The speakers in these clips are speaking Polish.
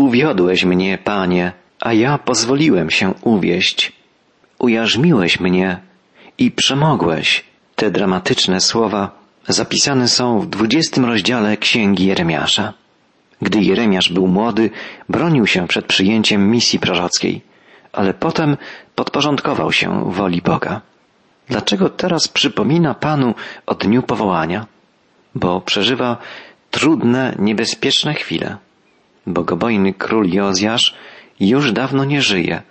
Uwiodłeś mnie, Panie, a ja pozwoliłem się uwieść. Ujarzmiłeś mnie i przemogłeś. Te dramatyczne słowa zapisane są w dwudziestym rozdziale Księgi Jeremiasza. Gdy Jeremiasz był młody, bronił się przed przyjęciem misji prorockiej, ale potem podporządkował się woli Boga. Dlaczego teraz przypomina Panu o dniu powołania? Bo przeżywa trudne, niebezpieczne chwile. Bogobojny król Jozjasz już dawno nie żyje.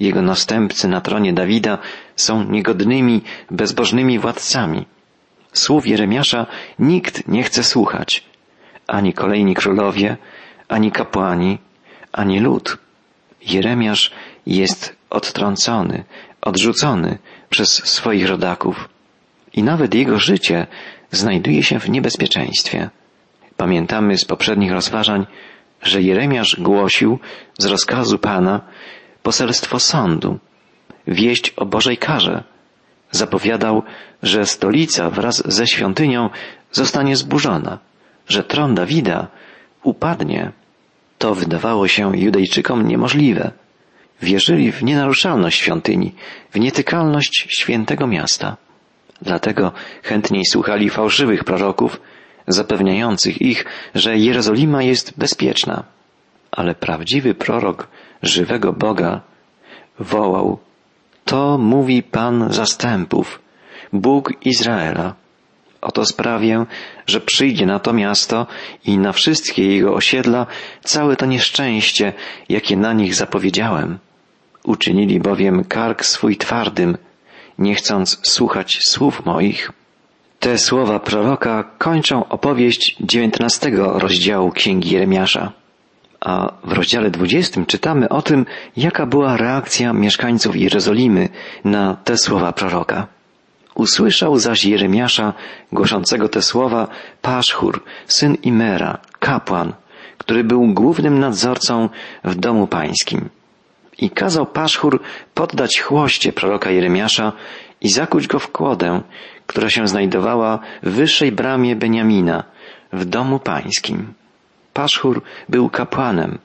Jego następcy na tronie Dawida są niegodnymi, bezbożnymi władcami. Słów Jeremiasza nikt nie chce słuchać. Ani kolejni królowie, ani kapłani, ani lud. Jeremiasz jest odtrącony, odrzucony przez swoich rodaków. I nawet jego życie znajduje się w niebezpieczeństwie. Pamiętamy z poprzednich rozważań, że Jeremiasz głosił z rozkazu Pana poselstwo sądu, wieść o Bożej karze. Zapowiadał, że stolica wraz ze świątynią zostanie zburzona, że tron Dawida upadnie. To wydawało się Judejczykom niemożliwe. Wierzyli w nienaruszalność świątyni, w nietykalność świętego miasta. Dlatego chętniej słuchali fałszywych proroków, zapewniających ich, że Jerozolima jest bezpieczna. Ale prawdziwy prorok żywego Boga wołał, to mówi Pan zastępów, Bóg Izraela. Oto sprawię, że przyjdzie na to miasto i na wszystkie jego osiedla całe to nieszczęście, jakie na nich zapowiedziałem. Uczynili bowiem kark swój twardym, nie chcąc słuchać słów moich. Te słowa proroka kończą opowieść dziewiętnastego rozdziału Księgi Jeremiasza. A w rozdziale dwudziestym czytamy o tym, jaka była reakcja mieszkańców Jerozolimy na te słowa proroka. Usłyszał zaś Jeremiasza głoszącego te słowa Paszchur, syn Imera, kapłan, który był głównym nadzorcą w domu pańskim. I kazał Paszchur poddać chłoście proroka Jeremiasza i zakuć go w kłodę, która się znajdowała w wyższej bramie Beniamina, w domu pańskim. Paszchur był kapłanem,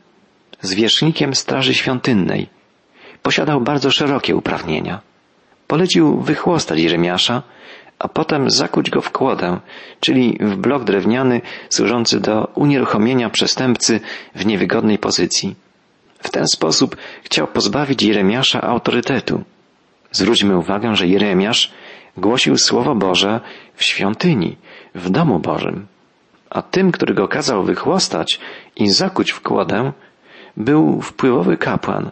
zwierzchnikiem straży świątynnej. Posiadał bardzo szerokie uprawnienia. Polecił wychłostać Jeremiasza, a potem zakuć go w kłodę, czyli w blok drewniany służący do unieruchomienia przestępcy w niewygodnej pozycji. W ten sposób chciał pozbawić Jeremiasza autorytetu. Zwróćmy uwagę, że Jeremiasz głosił Słowo Boże w świątyni, w domu Bożym. A tym, który go kazał wychłostać i zakuć w kłodę, był wpływowy kapłan,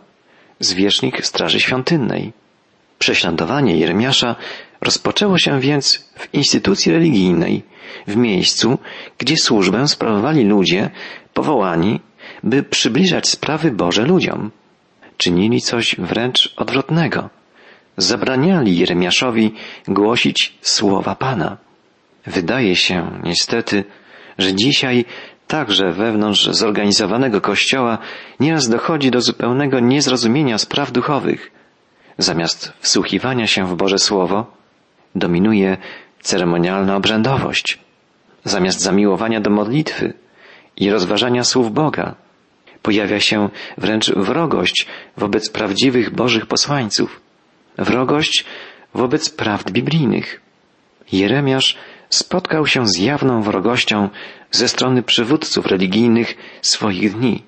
zwierzchnik Straży Świątynnej. Prześladowanie Jeremiasza rozpoczęło się więc w instytucji religijnej, w miejscu, gdzie służbę sprawowali ludzie powołani, by przybliżać sprawy Boże ludziom. Czynili coś wręcz odwrotnego. Zabraniali Jeremiaszowi głosić słowa Pana. Wydaje się, niestety, że dzisiaj także wewnątrz zorganizowanego kościoła nieraz dochodzi do zupełnego niezrozumienia spraw duchowych. Zamiast wsłuchiwania się w Boże Słowo, dominuje ceremonialna obrzędowość. Zamiast zamiłowania do modlitwy i rozważania słów Boga, pojawia się wręcz wrogość wobec prawdziwych Bożych posłańców, wrogość wobec prawd biblijnych. Jeremiasz spotkał się z jawną wrogością ze strony przywódców religijnych swoich dni.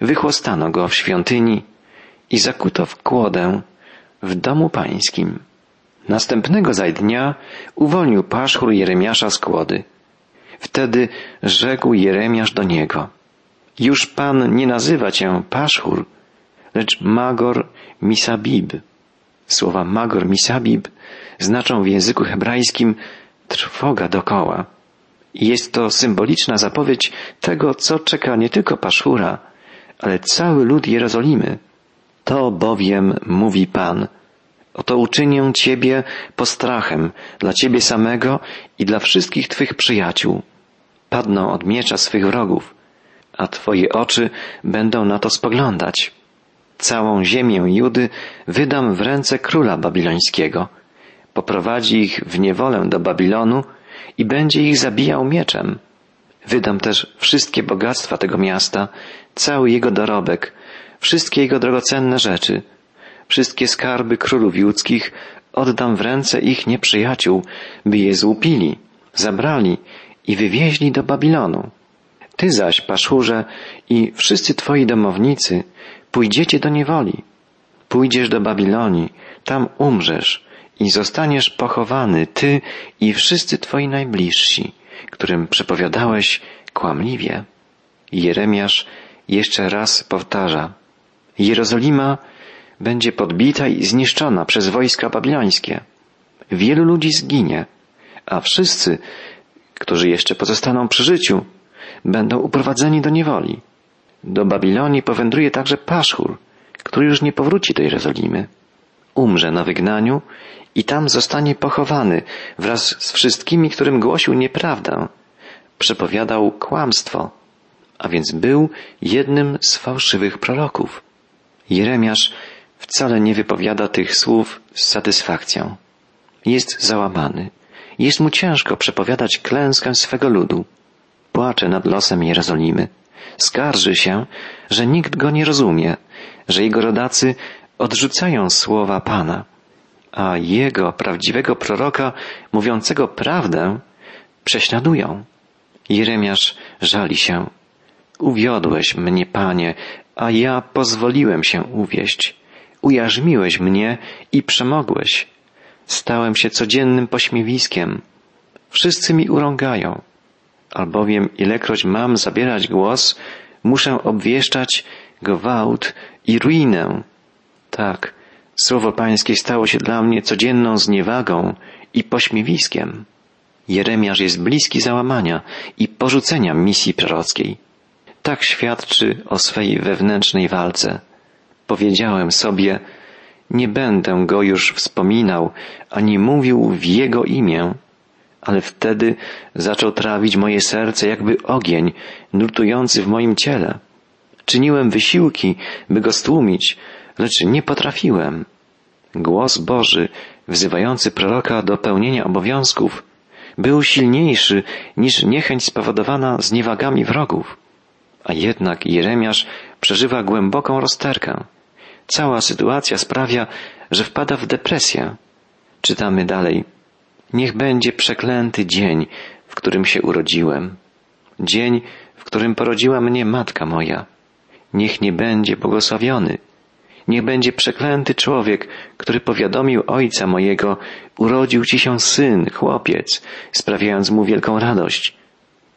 Wychłostano go w świątyni i zakuto w kłodę w domu pańskim. Następnego zaś dnia uwolnił paszchur Jeremiasza z kłody. Wtedy rzekł Jeremiasz do niego. Już Pan nie nazywa cię paszchur, lecz Magor Misabib. Słowa Magor Misabib znaczą w języku hebrajskim trwoga dokoła. Jest to symboliczna zapowiedź tego, co czeka nie tylko Paszura, ale cały lud Jerozolimy. To bowiem mówi Pan, oto uczynię Ciebie postrachem dla Ciebie samego i dla wszystkich Twych przyjaciół. Padną od miecza swych wrogów, a Twoje oczy będą na to spoglądać. Całą ziemię Judy wydam w ręce króla babilońskiego. Poprowadzi ich w niewolę do Babilonu i będzie ich zabijał mieczem. Wydam też wszystkie bogactwa tego miasta, cały jego dorobek, wszystkie jego drogocenne rzeczy, wszystkie skarby królów judzkich oddam w ręce ich nieprzyjaciół, by je złupili, zabrali i wywieźli do Babilonu. Ty zaś, Paszurze, i wszyscy twoi domownicy pójdziecie do niewoli. Pójdziesz do Babilonii, tam umrzesz i zostaniesz pochowany, ty i wszyscy twoi najbliżsi, którym przepowiadałeś kłamliwie. Jeremiasz jeszcze raz powtarza. Jerozolima będzie podbita i zniszczona przez wojska babilońskie. Wielu ludzi zginie, a wszyscy, którzy jeszcze pozostaną przy życiu, będą uprowadzeni do niewoli. Do Babilonii powędruje także Paszchur, który już nie powróci do Jerozolimy. Umrze na wygnaniu i tam zostanie pochowany wraz z wszystkimi, którym głosił nieprawdę, przepowiadał kłamstwo, a więc był jednym z fałszywych proroków. Jeremiasz wcale nie wypowiada tych słów z satysfakcją. Jest załamany. Jest mu ciężko przepowiadać klęskę swego ludu. Płacze nad losem Jerozolimy. Skarży się, że nikt go nie rozumie, że jego rodacy odrzucają słowa Pana, a jego prawdziwego proroka, mówiącego prawdę, prześladują. Jeremiasz żali się. Uwiodłeś mnie, Panie, a ja pozwoliłem się uwieść. Ujarzmiłeś mnie i przemogłeś. Stałem się codziennym pośmiewiskiem. Wszyscy mi urągają. Albowiem ilekroć mam zabierać głos, muszę obwieszczać gwałt i ruinę. Tak, słowo Pańskie stało się dla mnie codzienną zniewagą i pośmiewiskiem. Jeremiasz jest bliski załamania i porzucenia misji prorockiej. Tak świadczy o swej wewnętrznej walce. Powiedziałem sobie, nie będę go już wspominał, ani mówił w jego imię, ale wtedy zaczął trawić moje serce jakby ogień nurtujący w moim ciele. Czyniłem wysiłki, by go stłumić, lecz nie potrafiłem. Głos Boży, wzywający proroka do pełnienia obowiązków, był silniejszy niż niechęć spowodowana zniewagami wrogów. A jednak Jeremiasz przeżywa głęboką rozterkę. Cała sytuacja sprawia, że wpada w depresję. Czytamy dalej. Niech będzie przeklęty dzień, w którym się urodziłem. Dzień, w którym porodziła mnie matka moja. Niech nie będzie błogosławiony. Niech będzie przeklęty człowiek, który powiadomił ojca mojego, urodził ci się syn, chłopiec, sprawiając mu wielką radość.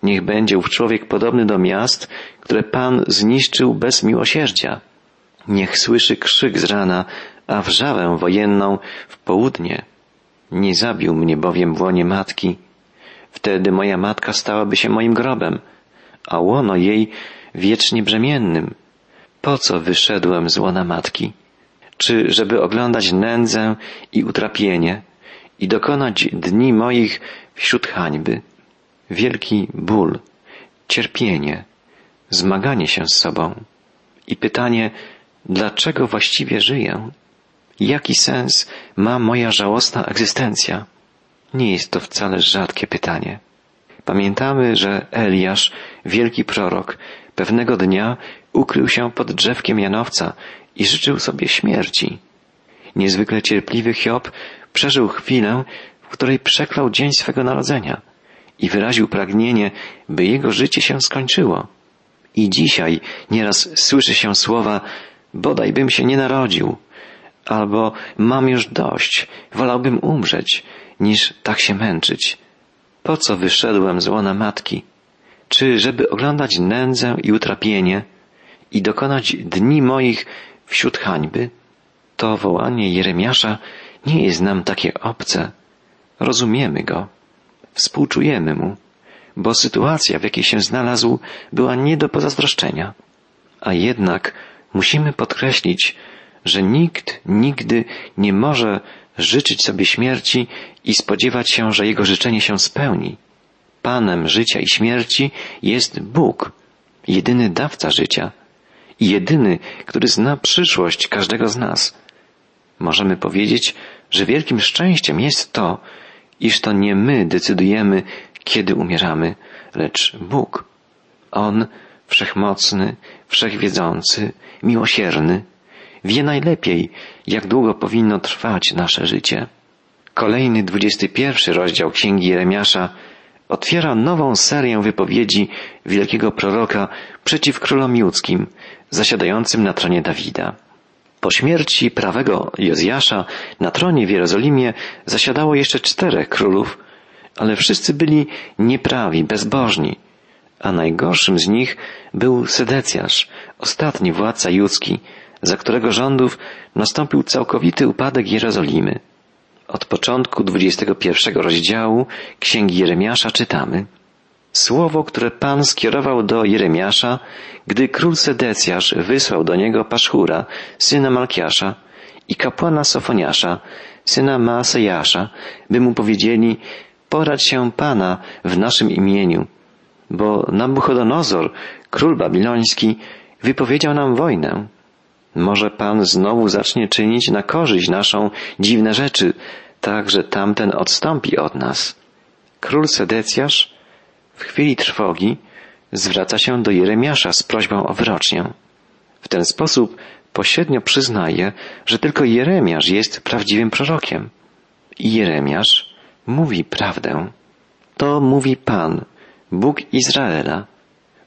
Niech będzie ów człowiek podobny do miast, które Pan zniszczył bez miłosierdzia. Niech słyszy krzyk z rana, a wrzawę wojenną w południe. Nie zabił mnie bowiem w łonie matki. Wtedy moja matka stałaby się moim grobem, a łono jej wiecznie brzemiennym. Po co wyszedłem z łona matki? Czy żeby oglądać nędzę i utrapienie i dokonać dni moich wśród hańby? Wielki ból, cierpienie, zmaganie się z sobą i pytanie, dlaczego właściwie żyję? Jaki sens ma moja żałosna egzystencja? Nie jest to wcale rzadkie pytanie. Pamiętamy, że Eliasz, wielki prorok, pewnego dnia ukrył się pod drzewkiem Janowca i życzył sobie śmierci. Niezwykle cierpliwy Hiob przeżył chwilę, w której przeklął dzień swego narodzenia i wyraził pragnienie, by jego życie się skończyło. I dzisiaj nieraz słyszy się słowa bodaj bym się nie narodził, albo mam już dość, wolałbym umrzeć, niż tak się męczyć. Po co wyszedłem z łona matki? Czy żeby oglądać nędzę i utrapienie i dokonać dni moich wśród hańby? To wołanie Jeremiasza nie jest nam takie obce. Rozumiemy go, współczujemy mu, bo sytuacja, w jakiej się znalazł, była nie do pozazdroszczenia. A jednak musimy podkreślić, że nikt nigdy nie może życzyć sobie śmierci i spodziewać się, że jego życzenie się spełni. Panem życia i śmierci jest Bóg, jedyny dawca życia i jedyny, który zna przyszłość każdego z nas. Możemy powiedzieć, że wielkim szczęściem jest to, iż to nie my decydujemy, kiedy umieramy, lecz Bóg. On, wszechmocny, wszechwiedzący, miłosierny, wie najlepiej, jak długo powinno trwać nasze życie. Kolejny dwudziesty pierwszy rozdział Księgi Jeremiasza otwiera nową serię wypowiedzi wielkiego proroka przeciw królom judzkim, zasiadającym na tronie Dawida. Po śmierci prawego Jozjasza na tronie w Jerozolimie zasiadało jeszcze czterech królów, ale wszyscy byli nieprawi, bezbożni, a najgorszym z nich był Sedecjasz, ostatni władca judzki, za którego rządów nastąpił całkowity upadek Jerozolimy. Od początku 21 rozdziału Księgi Jeremiasza czytamy Słowo, które Pan skierował do Jeremiasza, gdy król Sedecjasz wysłał do niego Paszchura, syna Malkiasza i kapłana Sofoniasza, syna Maasejasza, by mu powiedzieli poradź się Pana w naszym imieniu, bo Nabuchodonozor, król babiloński, wypowiedział nam wojnę. Może Pan znowu zacznie czynić na korzyść naszą dziwne rzeczy, tak że tamten odstąpi od nas. Król Sedecjasz w chwili trwogi zwraca się do Jeremiasza z prośbą o wyrocznię. W ten sposób pośrednio przyznaje, że tylko Jeremiasz jest prawdziwym prorokiem. I Jeremiasz mówi prawdę. To mówi Pan, Bóg Izraela.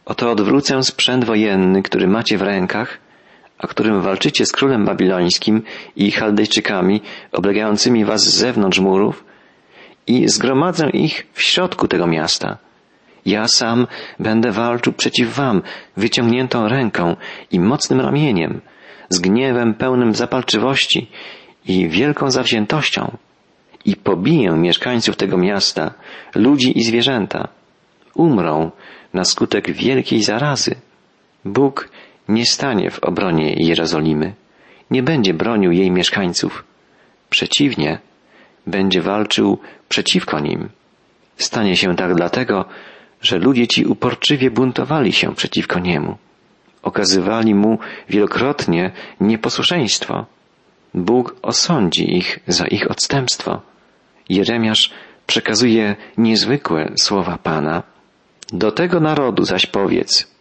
Oto odwrócę sprzęt wojenny, który macie w rękach, a którym walczycie z królem babilońskim i Chaldejczykami oblegającymi was z zewnątrz murów i zgromadzę ich w środku tego miasta. Ja sam będę walczył przeciw wam wyciągniętą ręką i mocnym ramieniem, z gniewem pełnym zapalczywości i wielką zawziętością i pobiję mieszkańców tego miasta, ludzi i zwierzęta. Umrą na skutek wielkiej zarazy. Bóg nie stanie w obronie Jerozolimy, nie będzie bronił jej mieszkańców. Przeciwnie, będzie walczył przeciwko nim. Stanie się tak dlatego, że ludzie ci uporczywie buntowali się przeciwko niemu. Okazywali mu wielokrotnie nieposłuszeństwo. Bóg osądzi ich za ich odstępstwo. Jeremiasz przekazuje niezwykłe słowa Pana. Do tego narodu zaś powiedz,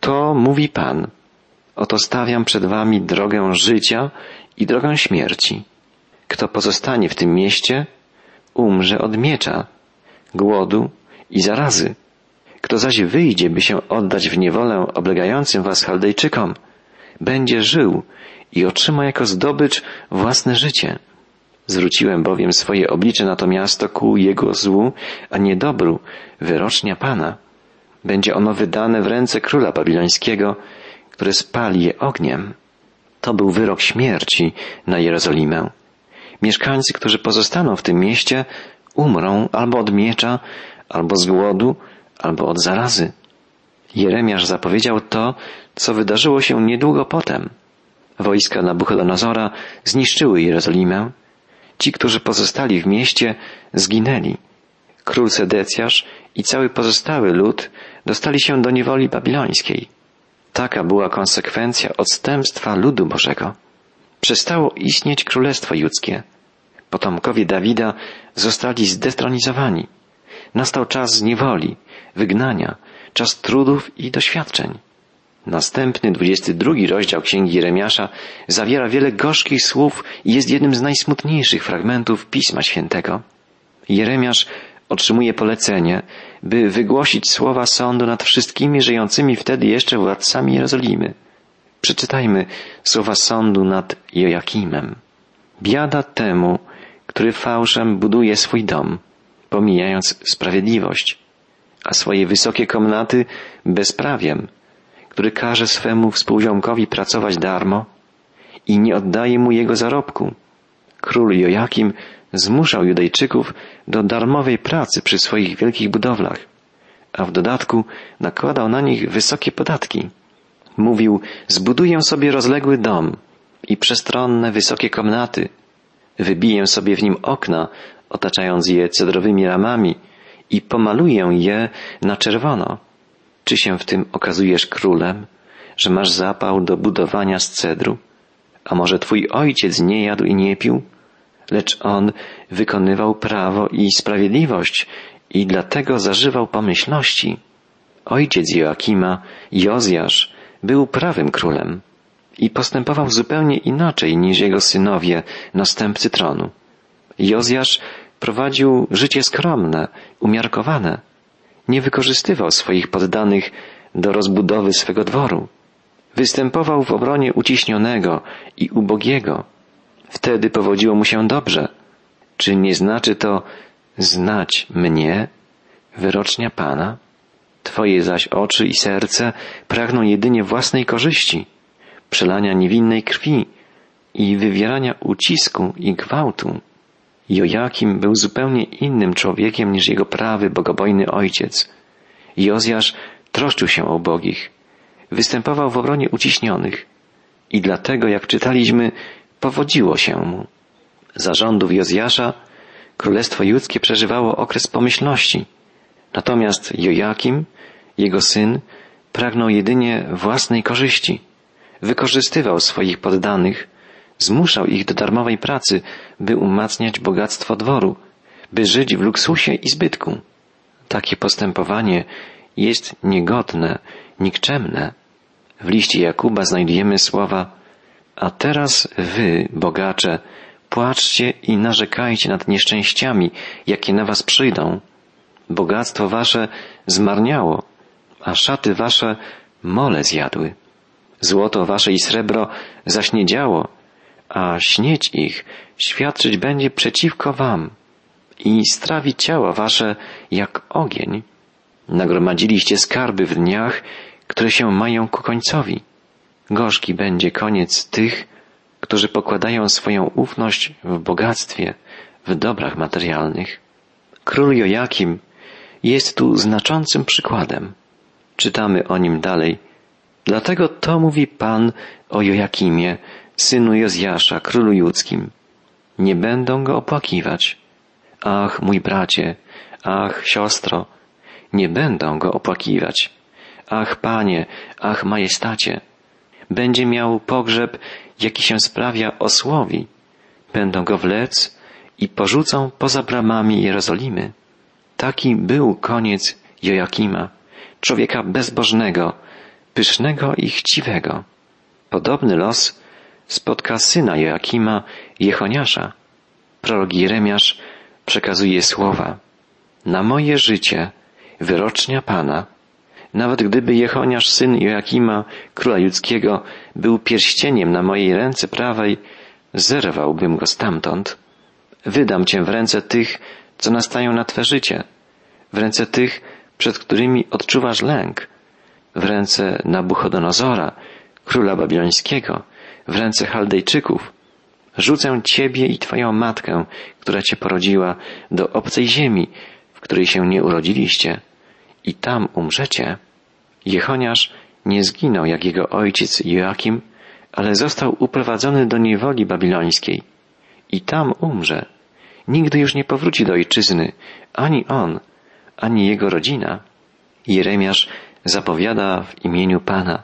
to mówi Pan, oto stawiam przed wami drogę życia i drogę śmierci. Kto pozostanie w tym mieście, umrze od miecza, głodu i zarazy. Kto zaś wyjdzie, by się oddać w niewolę oblegającym was Chaldejczykom, będzie żył i otrzyma jako zdobycz własne życie. Zwróciłem bowiem swoje oblicze na to miasto ku jego złu, a nie dobru, wyrocznia Pana. Będzie ono wydane w ręce króla babilońskiego, który spali je ogniem. To był wyrok śmierci na Jerozolimę. Mieszkańcy, którzy pozostaną w tym mieście, umrą albo od miecza, albo z głodu, albo od zarazy. Jeremiasz zapowiedział to, co wydarzyło się niedługo potem. Wojska Nabuchodonozora zniszczyły Jerozolimę, Ci, którzy pozostali w mieście, zginęli. Król Sedecjasz i cały pozostały lud dostali się do niewoli babilońskiej. Taka była konsekwencja odstępstwa ludu Bożego. Przestało istnieć królestwo judzkie. Potomkowie Dawida zostali zdestronizowani. Nastał czas niewoli, wygnania, czas trudów i doświadczeń. Następny, 22 rozdział Księgi Jeremiasza zawiera wiele gorzkich słów i jest jednym z najsmutniejszych fragmentów Pisma Świętego. Jeremiasz otrzymuje polecenie, by wygłosić słowa sądu nad wszystkimi żyjącymi wtedy jeszcze władcami Jerozolimy. Przeczytajmy słowa sądu nad Joakimem. Biada temu, który fałszem buduje swój dom, pomijając sprawiedliwość, a swoje wysokie komnaty bezprawiem, który każe swemu współziomkowi pracować darmo i nie oddaje mu jego zarobku. Król Jojakim zmuszał Judejczyków do darmowej pracy przy swoich wielkich budowlach, a w dodatku nakładał na nich wysokie podatki. Mówił, zbuduję sobie rozległy dom i przestronne, wysokie komnaty, wybiję sobie w nim okna, otaczając je cedrowymi ramami i pomaluję je na czerwono. Czy się w tym okazujesz królem, że masz zapał do budowania z cedru? A może twój ojciec nie jadł i nie pił? Lecz on wykonywał prawo i sprawiedliwość i dlatego zażywał pomyślności. Ojciec Joakima, Jozjasz, był prawym królem i postępował zupełnie inaczej niż jego synowie, następcy tronu. Jozjasz prowadził życie skromne, umiarkowane. Nie wykorzystywał swoich poddanych do rozbudowy swego dworu. Występował w obronie uciśnionego i ubogiego. Wtedy powodziło mu się dobrze. Czy nie znaczy to znać mnie, wyrocznia Pana? Twoje zaś oczy i serce pragną jedynie własnej korzyści, przelania niewinnej krwi i wywierania ucisku i gwałtu. Jojakim był zupełnie innym człowiekiem niż jego prawy, bogobojny ojciec. Jozjasz troszczył się o ubogich, występował w obronie uciśnionych i dlatego, jak czytaliśmy, powodziło się mu. Za rządów Jozjasza Królestwo Judzkie przeżywało okres pomyślności, natomiast Jojakim, jego syn, pragnął jedynie własnej korzyści. Wykorzystywał swoich poddanych, zmuszał ich do darmowej pracy, by umacniać bogactwo dworu, by żyć w luksusie i zbytku. Takie postępowanie jest niegodne, nikczemne. W liście Jakuba znajdujemy słowa A teraz wy, bogacze, płaczcie i narzekajcie nad nieszczęściami, jakie na was przyjdą. Bogactwo wasze zmarniało, a szaty wasze mole zjadły. Złoto wasze i srebro zaśniedziało, a śnieć ich świadczyć będzie przeciwko wam i strawi ciało wasze jak ogień. Nagromadziliście skarby w dniach, które się mają ku końcowi. Gorzki będzie koniec tych, którzy pokładają swoją ufność w bogactwie, w dobrach materialnych. Król Jojakim jest tu znaczącym przykładem. Czytamy o nim dalej. Dlatego to mówi Pan o Jojakimie, synu Jozjasza, królu judzkim. Nie będą go opłakiwać. Ach, mój bracie, ach, siostro, nie będą go opłakiwać. Ach, panie, ach, majestacie. Będzie miał pogrzeb, jaki się sprawia osłowi. Będą go wlec i porzucą poza bramami Jerozolimy. Taki był koniec Jojakima, człowieka bezbożnego, pysznego i chciwego. Podobny los spotka syna Joakima, Jechoniasza. Prorok Jeremiasz przekazuje słowa. Na moje życie, wyrocznia Pana, nawet gdyby Jechoniasz, syn Joakima, króla judzkiego, był pierścieniem na mojej ręce prawej, zerwałbym go stamtąd. Wydam cię w ręce tych, co nastają na twe życie, w ręce tych, przed którymi odczuwasz lęk, w ręce Nabuchodonozora, króla babilońskiego, w ręce Chaldejczyków. Rzucę ciebie i twoją matkę, która cię porodziła, do obcej ziemi, w której się nie urodziliście i tam umrzecie. Jechoniasz nie zginął jak jego ojciec Joakim, ale został uprowadzony do niewoli babilońskiej i tam umrze. Nigdy już nie powróci do ojczyzny, ani on, ani jego rodzina. Jeremiasz zapowiada w imieniu Pana.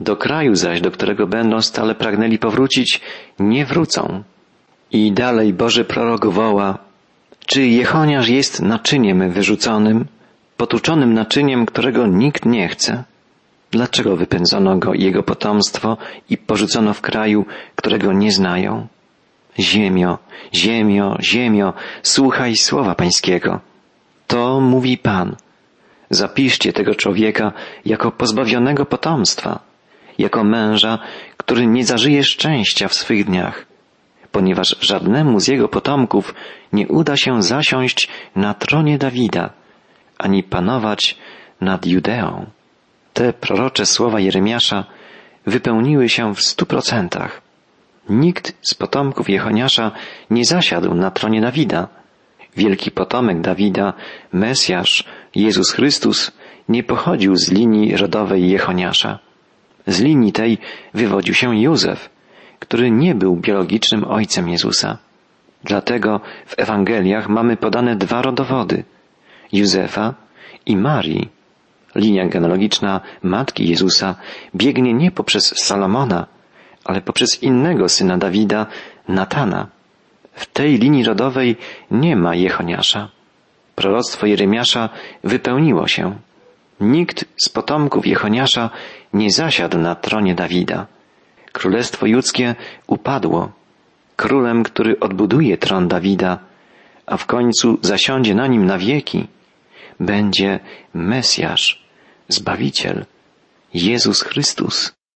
Do kraju zaś, do którego będą stale pragnęli powrócić, nie wrócą. I dalej Boży prorok woła, czy Jechoniasz jest naczyniem wyrzuconym, potłuczonym naczyniem, którego nikt nie chce? Dlaczego wypędzono go i jego potomstwo i porzucono w kraju, którego nie znają? Ziemio, ziemio, ziemio, słuchaj słowa pańskiego. To mówi Pan. Zapiszcie tego człowieka jako pozbawionego potomstwa, jako męża, który nie zażyje szczęścia w swych dniach, ponieważ żadnemu z jego potomków nie uda się zasiąść na tronie Dawida, ani panować nad Judeą. Te prorocze słowa Jeremiasza wypełniły się w stu procentach. Nikt z potomków Jechoniasza nie zasiadł na tronie Dawida. Wielki potomek Dawida, Mesjasz, Jezus Chrystus, nie pochodził z linii rodowej Jechoniasza. Z linii tej wywodził się Józef, który nie był biologicznym ojcem Jezusa. Dlatego w Ewangeliach mamy podane dwa rodowody Józefa i Marii. Linia genealogiczna Matki Jezusa biegnie nie poprzez Salomona, ale poprzez innego syna Dawida, Natana. W tej linii rodowej nie ma Jechoniasza. Proroctwo Jeremiasza wypełniło się. Nikt z potomków Jechoniasza nie zasiadł na tronie Dawida. Królestwo Judzkie upadło. Królem, który odbuduje tron Dawida, a w końcu zasiądzie na nim na wieki, będzie Mesjasz, Zbawiciel, Jezus Chrystus.